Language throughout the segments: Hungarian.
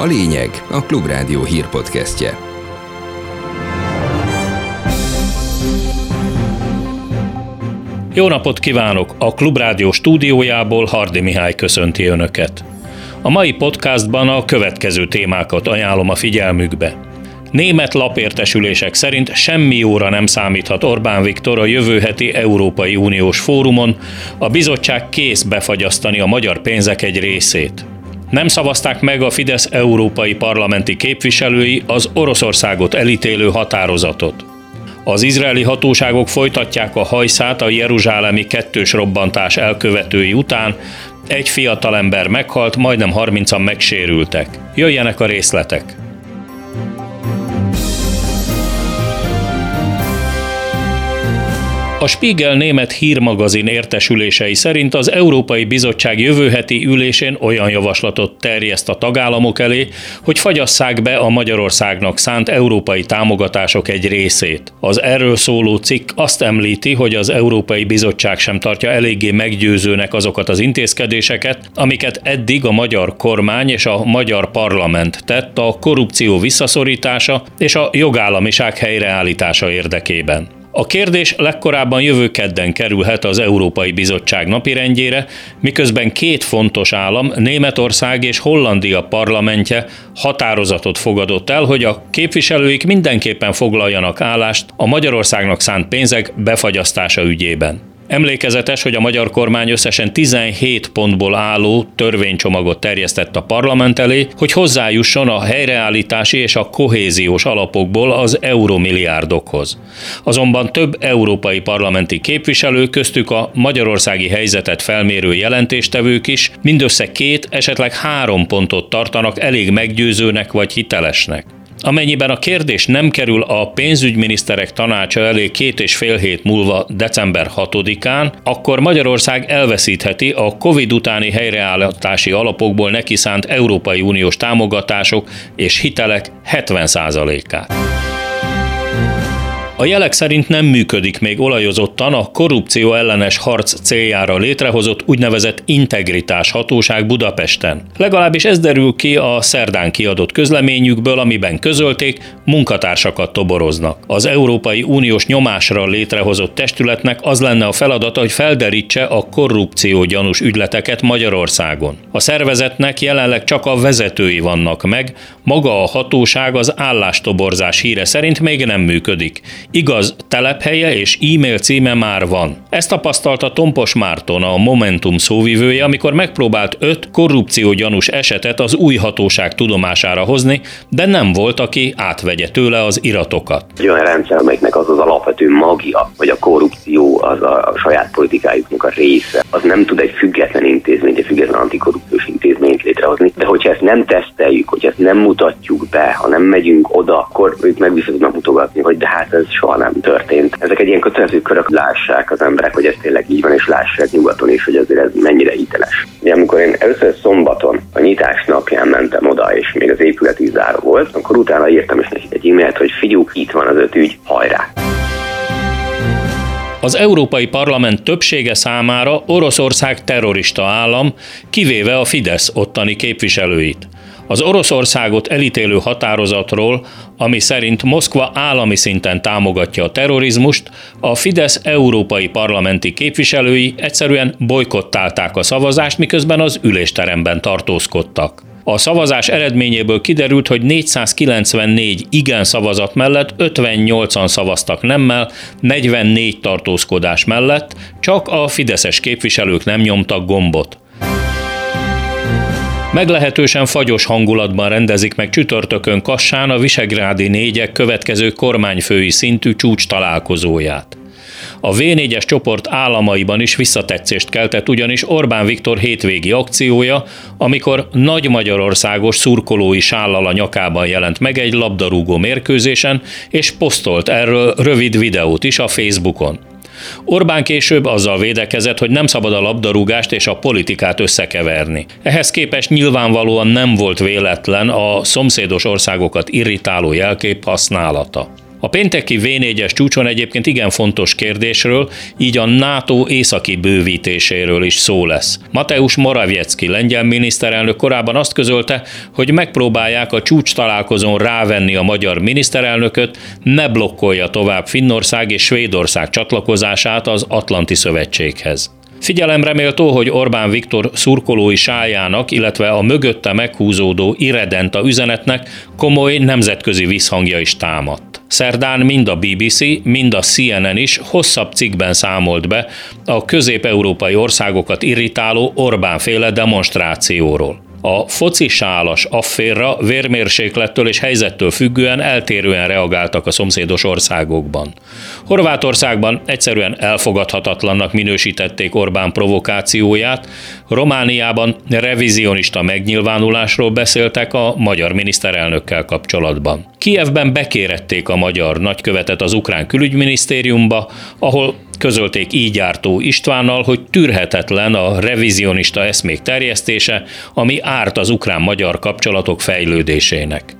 A lényeg a Klubrádió hírpodcastje. Jó napot kívánok! A Klubrádió stúdiójából Hardi Mihály köszönti Önöket. A mai podcastban a következő témákat ajánlom a figyelmükbe. Német lapértesülések szerint semmi jóra nem számíthat Orbán Viktor a jövő heti Európai Uniós fórumon, a bizottság kész befagyasztani a magyar pénzek egy részét. Nem szavazták meg a Fidesz európai parlamenti képviselői az Oroszországot elítélő határozatot. Az izraeli hatóságok folytatják a hajszát a jeruzsálemi kettős robbantás elkövetői után, egy fiatalember meghalt, majdnem 30-an megsérültek. Jöjjenek a részletek! A Spiegel német hírmagazin értesülései szerint az Európai Bizottság jövő heti ülésén olyan javaslatot terjeszt a tagállamok elé, hogy fagyasszák be a Magyarországnak szánt európai támogatások egy részét. Az erről szóló cikk azt említi, hogy az Európai Bizottság sem tartja eléggé meggyőzőnek azokat az intézkedéseket, amiket eddig a magyar kormány és a magyar parlament tett a korrupció visszaszorítása és a jogállamiság helyreállítása érdekében. A kérdés legkorábban jövő kedden kerülhet az Európai Bizottság napirendjére, miközben két fontos állam, Németország és Hollandia parlamentje határozatot fogadott el, hogy a képviselőik mindenképpen foglaljanak állást a Magyarországnak szánt pénzek befagyasztása ügyében. Emlékezetes, hogy a magyar kormány összesen 17 pontból álló törvénycsomagot terjesztett a parlament elé, hogy hozzájusson a helyreállítási és a kohéziós alapokból az euromilliárdokhoz. Azonban több európai parlamenti képviselő, köztük a magyarországi helyzetet felmérő jelentéstevők is mindössze két, esetleg három pontot tartanak elég meggyőzőnek vagy hitelesnek. Amennyiben a kérdés nem kerül a pénzügyminiszterek tanácsa elé két és fél hét múlva december 6-án, akkor Magyarország elveszítheti a COVID utáni helyreállítási alapokból neki szánt Európai Uniós támogatások és hitelek 70%-át. A jelek szerint nem működik még olajozottan a korrupció ellenes harc céljára létrehozott úgynevezett integritás hatóság Budapesten. Legalábbis ez derül ki a szerdán kiadott közleményükből, amiben közölték, munkatársakat toboroznak. Az Európai Uniós nyomásra létrehozott testületnek az lenne a feladata, hogy felderítse a korrupció gyanús ügyleteket Magyarországon. A szervezetnek jelenleg csak a vezetői vannak meg, maga a hatóság az állástoborzás híre szerint még nem működik. Igaz, telephelye és e-mail címe már van. Ezt tapasztalta Tompos Márton, a Momentum szóvivője, amikor megpróbált öt korrupció gyanús esetet az új hatóság tudomására hozni, de nem volt, aki átvegye tőle az iratokat. Egy olyan rendszer, amelynek az az alapvető magja, hogy a korrupció az a saját politikájuknak a része, az nem tud egy független intézményt, egy független antikorrupciós intézményt létrehozni. De hogyha ezt nem teszteljük, hogy ezt nem mutatjuk be, ha nem megyünk oda, akkor ők meg tudnak mutogatni, hogy de hát ez soha nem történt. Ezek egy ilyen kötelező körök, lássák az emberek, hogy ez tényleg így van, és lássák nyugaton is, hogy azért ez mennyire hiteles. Ugye, amikor én először szombaton a nyitás napján mentem oda, és még az épület is záró volt, akkor utána írtam is neki egy e-mailt, hogy figyú, itt van az öt ügy, hajrá! Az Európai Parlament többsége számára Oroszország terrorista állam, kivéve a Fidesz ottani képviselőit. Az Oroszországot elítélő határozatról, ami szerint Moszkva állami szinten támogatja a terrorizmust, a Fidesz európai parlamenti képviselői egyszerűen bolykottálták a szavazást, miközben az ülésteremben tartózkodtak. A szavazás eredményéből kiderült, hogy 494 igen szavazat mellett 58-an szavaztak nemmel, 44 tartózkodás mellett, csak a fideszes képviselők nem nyomtak gombot. Meglehetősen fagyos hangulatban rendezik meg csütörtökön Kassán a Visegrádi négyek következő kormányfői szintű csúcs találkozóját. A V4-es csoport államaiban is visszatetszést keltett ugyanis Orbán Viktor hétvégi akciója, amikor nagy Magyarországos szurkolói sállal a nyakában jelent meg egy labdarúgó mérkőzésen, és posztolt erről rövid videót is a Facebookon. Orbán később azzal védekezett, hogy nem szabad a labdarúgást és a politikát összekeverni. Ehhez képest nyilvánvalóan nem volt véletlen a szomszédos országokat irritáló jelkép használata. A pénteki V4-es csúcson egyébként igen fontos kérdésről, így a NATO északi bővítéséről is szó lesz. Mateusz Morawiecki lengyel miniszterelnök korábban azt közölte, hogy megpróbálják a csúcs találkozón rávenni a magyar miniszterelnököt, ne blokkolja tovább Finnország és Svédország csatlakozását az Atlanti Szövetséghez. Figyelemre méltó, hogy Orbán Viktor szurkolói sájának, illetve a mögötte meghúzódó irredenta üzenetnek komoly nemzetközi visszhangja is támadt. Szerdán mind a BBC, mind a CNN is hosszabb cikkben számolt be a közép-európai országokat irritáló Orbán-féle demonstrációról. A sálas afférra vérmérséklettől és helyzettől függően eltérően reagáltak a szomszédos országokban. Horvátországban egyszerűen elfogadhatatlannak minősítették Orbán provokációját, Romániában revizionista megnyilvánulásról beszéltek a magyar miniszterelnökkel kapcsolatban. Kievben bekérették a magyar nagykövetet az ukrán külügyminisztériumba, ahol közölték így jártó Istvánnal, hogy tűrhetetlen a revizionista eszmék terjesztése, ami árt az ukrán-magyar kapcsolatok fejlődésének.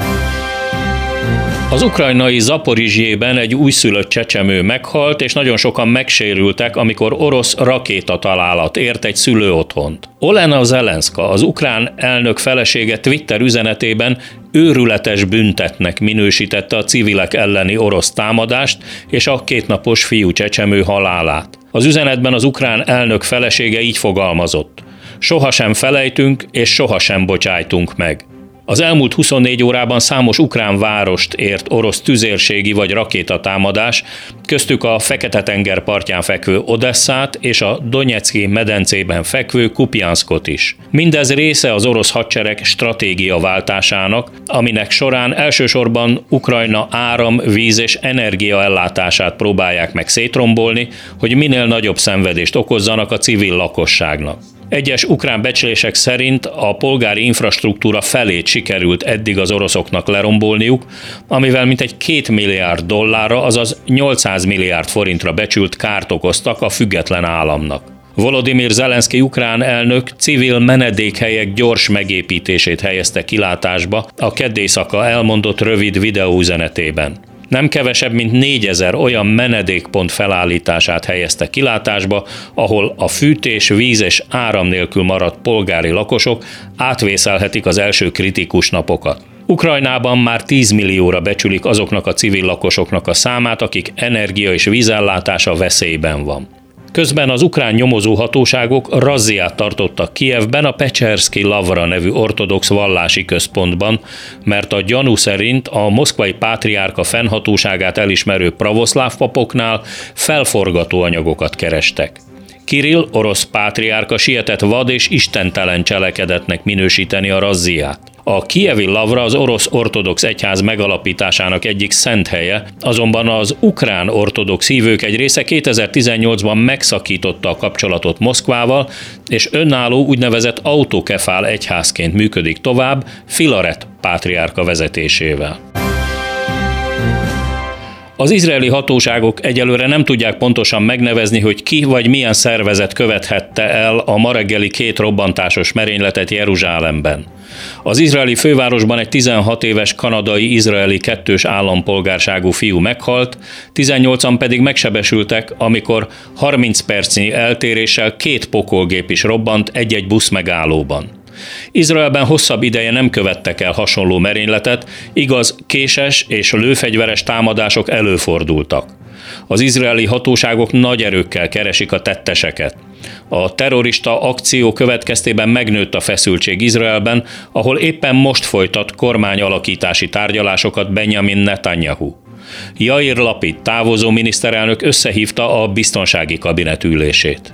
Az ukrajnai Zaporizsjében egy újszülött csecsemő meghalt, és nagyon sokan megsérültek, amikor orosz rakéta találat ért egy szülő otthont. Olena Zelenska, az ukrán elnök felesége Twitter üzenetében őrületes büntetnek minősítette a civilek elleni orosz támadást és a kétnapos fiú csecsemő halálát. Az üzenetben az ukrán elnök felesége így fogalmazott. Sohasem felejtünk és sohasem bocsájtunk meg. Az elmúlt 24 órában számos ukrán várost ért orosz tüzérségi vagy rakétatámadás, köztük a Fekete-tenger partján fekvő Odesszát és a Donetszki medencében fekvő Kupjanskot is. Mindez része az orosz hadsereg stratégia váltásának, aminek során elsősorban Ukrajna áram, víz és energia ellátását próbálják meg szétrombolni, hogy minél nagyobb szenvedést okozzanak a civil lakosságnak. Egyes ukrán becslések szerint a polgári infrastruktúra felét sikerült eddig az oroszoknak lerombolniuk, amivel mintegy 2 milliárd dollárra, azaz 800 milliárd forintra becsült kárt okoztak a független államnak. Volodymyr Zelenszky ukrán elnök civil menedékhelyek gyors megépítését helyezte kilátásba a keddészaka elmondott rövid videóüzenetében nem kevesebb, mint négyezer olyan menedékpont felállítását helyezte kilátásba, ahol a fűtés, víz és áram nélkül maradt polgári lakosok átvészelhetik az első kritikus napokat. Ukrajnában már 10 millióra becsülik azoknak a civil lakosoknak a számát, akik energia és vízellátása veszélyben van. Közben az ukrán nyomozó hatóságok razziát tartottak Kievben a Pecserszki Lavra nevű ortodox vallási központban, mert a gyanú szerint a moszkvai pátriárka fennhatóságát elismerő pravoszláv papoknál felforgató anyagokat kerestek. Kirill orosz pátriárka sietett vad és istentelen cselekedetnek minősíteni a razziát. A kievi lavra az orosz ortodox egyház megalapításának egyik szent helye, azonban az ukrán ortodox hívők egy része 2018-ban megszakította a kapcsolatot Moszkvával, és önálló úgynevezett autokefál egyházként működik tovább Filaret pátriárka vezetésével. Az izraeli hatóságok egyelőre nem tudják pontosan megnevezni, hogy ki vagy milyen szervezet követhette el a ma reggeli két robbantásos merényletet Jeruzsálemben. Az izraeli fővárosban egy 16 éves kanadai-izraeli kettős állampolgárságú fiú meghalt, 18-an pedig megsebesültek, amikor 30 percnyi eltéréssel két pokolgép is robbant egy-egy busz megállóban. Izraelben hosszabb ideje nem követtek el hasonló merényletet, igaz, késes és lőfegyveres támadások előfordultak. Az izraeli hatóságok nagy erőkkel keresik a tetteseket. A terrorista akció következtében megnőtt a feszültség Izraelben, ahol éppen most folytat kormányalakítási tárgyalásokat Benjamin Netanyahu. Jair Lapid távozó miniszterelnök összehívta a biztonsági kabinet ülését.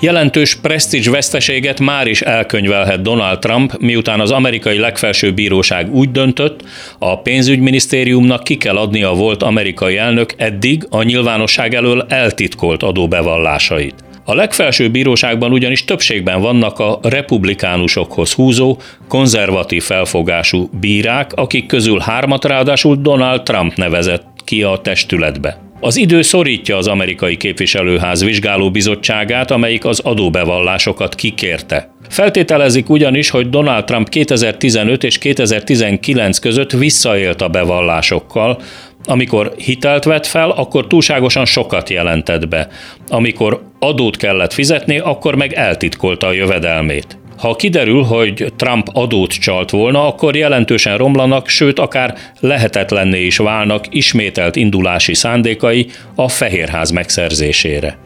Jelentős presztízs veszteséget már is elkönyvelhet Donald Trump, miután az amerikai legfelsőbb bíróság úgy döntött, a pénzügyminisztériumnak ki kell adni a volt amerikai elnök eddig a nyilvánosság elől eltitkolt adóbevallásait. A legfelsőbb bíróságban ugyanis többségben vannak a republikánusokhoz húzó, konzervatív felfogású bírák, akik közül hármat ráadásul Donald Trump nevezett ki a testületbe. Az idő szorítja az amerikai képviselőház vizsgálóbizottságát, amelyik az adóbevallásokat kikérte. Feltételezik ugyanis, hogy Donald Trump 2015 és 2019 között visszaélt a bevallásokkal, amikor hitelt vett fel, akkor túlságosan sokat jelentett be. Amikor adót kellett fizetni, akkor meg eltitkolta a jövedelmét. Ha kiderül, hogy Trump adót csalt volna, akkor jelentősen romlanak, sőt akár lehetetlenné is válnak ismételt indulási szándékai a Fehérház megszerzésére.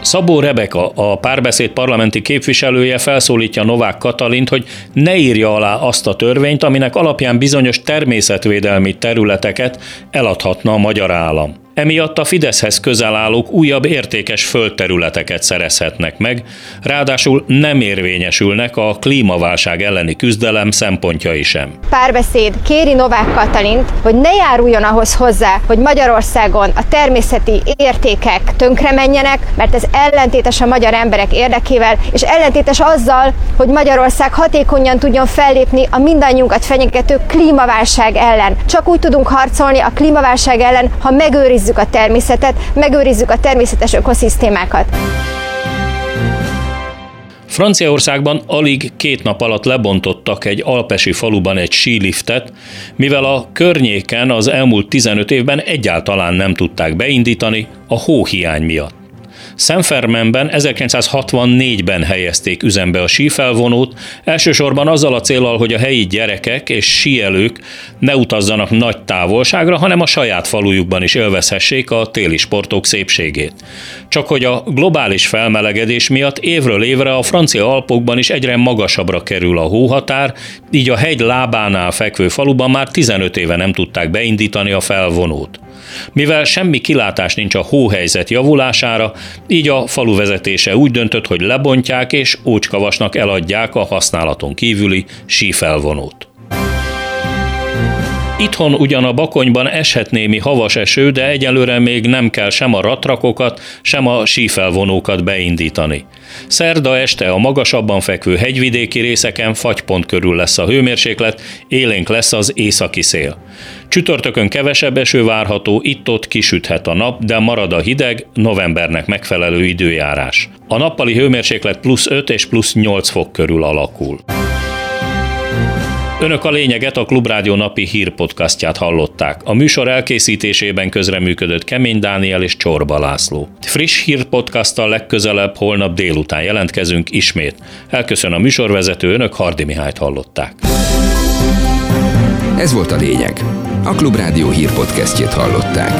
Szabó Rebeka, a párbeszéd parlamenti képviselője felszólítja Novák Katalint, hogy ne írja alá azt a törvényt, aminek alapján bizonyos természetvédelmi területeket eladhatna a magyar állam. Emiatt a Fideszhez közel állók újabb értékes földterületeket szerezhetnek meg, ráadásul nem érvényesülnek a klímaválság elleni küzdelem szempontjai sem. Párbeszéd kéri Novák Katalint, hogy ne járuljon ahhoz hozzá, hogy Magyarországon a természeti értékek tönkre menjenek, mert ez ellentétes a magyar emberek érdekével, és ellentétes azzal, hogy Magyarország hatékonyan tudjon fellépni a mindannyiunkat fenyegető klímaválság ellen. Csak úgy tudunk harcolni a klímaválság ellen, ha megőrizzük megőrizzük a természetet, megőrizzük a természetes ökoszisztémákat. Franciaországban alig két nap alatt lebontottak egy alpesi faluban egy síliftet, mivel a környéken az elmúlt 15 évben egyáltalán nem tudták beindítani a hóhiány miatt. Szemfermenben 1964-ben helyezték üzembe a sífelvonót, elsősorban azzal a célral, hogy a helyi gyerekek és síelők ne utazzanak nagy távolságra, hanem a saját falujukban is élvezhessék a téli sportok szépségét. Csak hogy a globális felmelegedés miatt évről évre a francia Alpokban is egyre magasabbra kerül a hóhatár, így a hegy lábánál fekvő faluban már 15 éve nem tudták beindítani a felvonót. Mivel semmi kilátás nincs a hóhelyzet javulására, így a falu vezetése úgy döntött, hogy lebontják és ócskavasnak eladják a használaton kívüli sífelvonót. Itthon ugyan a Bakonyban eshet némi havas eső, de egyelőre még nem kell sem a ratrakokat, sem a sífelvonókat beindítani. Szerda este a magasabban fekvő hegyvidéki részeken fagypont körül lesz a hőmérséklet, élénk lesz az északi szél. Csütörtökön kevesebb eső várható, itt-ott kisüthet a nap, de marad a hideg, novembernek megfelelő időjárás. A nappali hőmérséklet plusz 5 és plusz 8 fok körül alakul. Önök a lényeget a Klubrádió napi hírpodcastját hallották. A műsor elkészítésében közreműködött Kemény Dániel és Csorba László. Friss hírpodcasttal legközelebb holnap délután jelentkezünk ismét. Elköszön a műsorvezető, önök Hardi Mihályt hallották. Ez volt a lényeg. A Klubrádió hírpodcastjét hallották.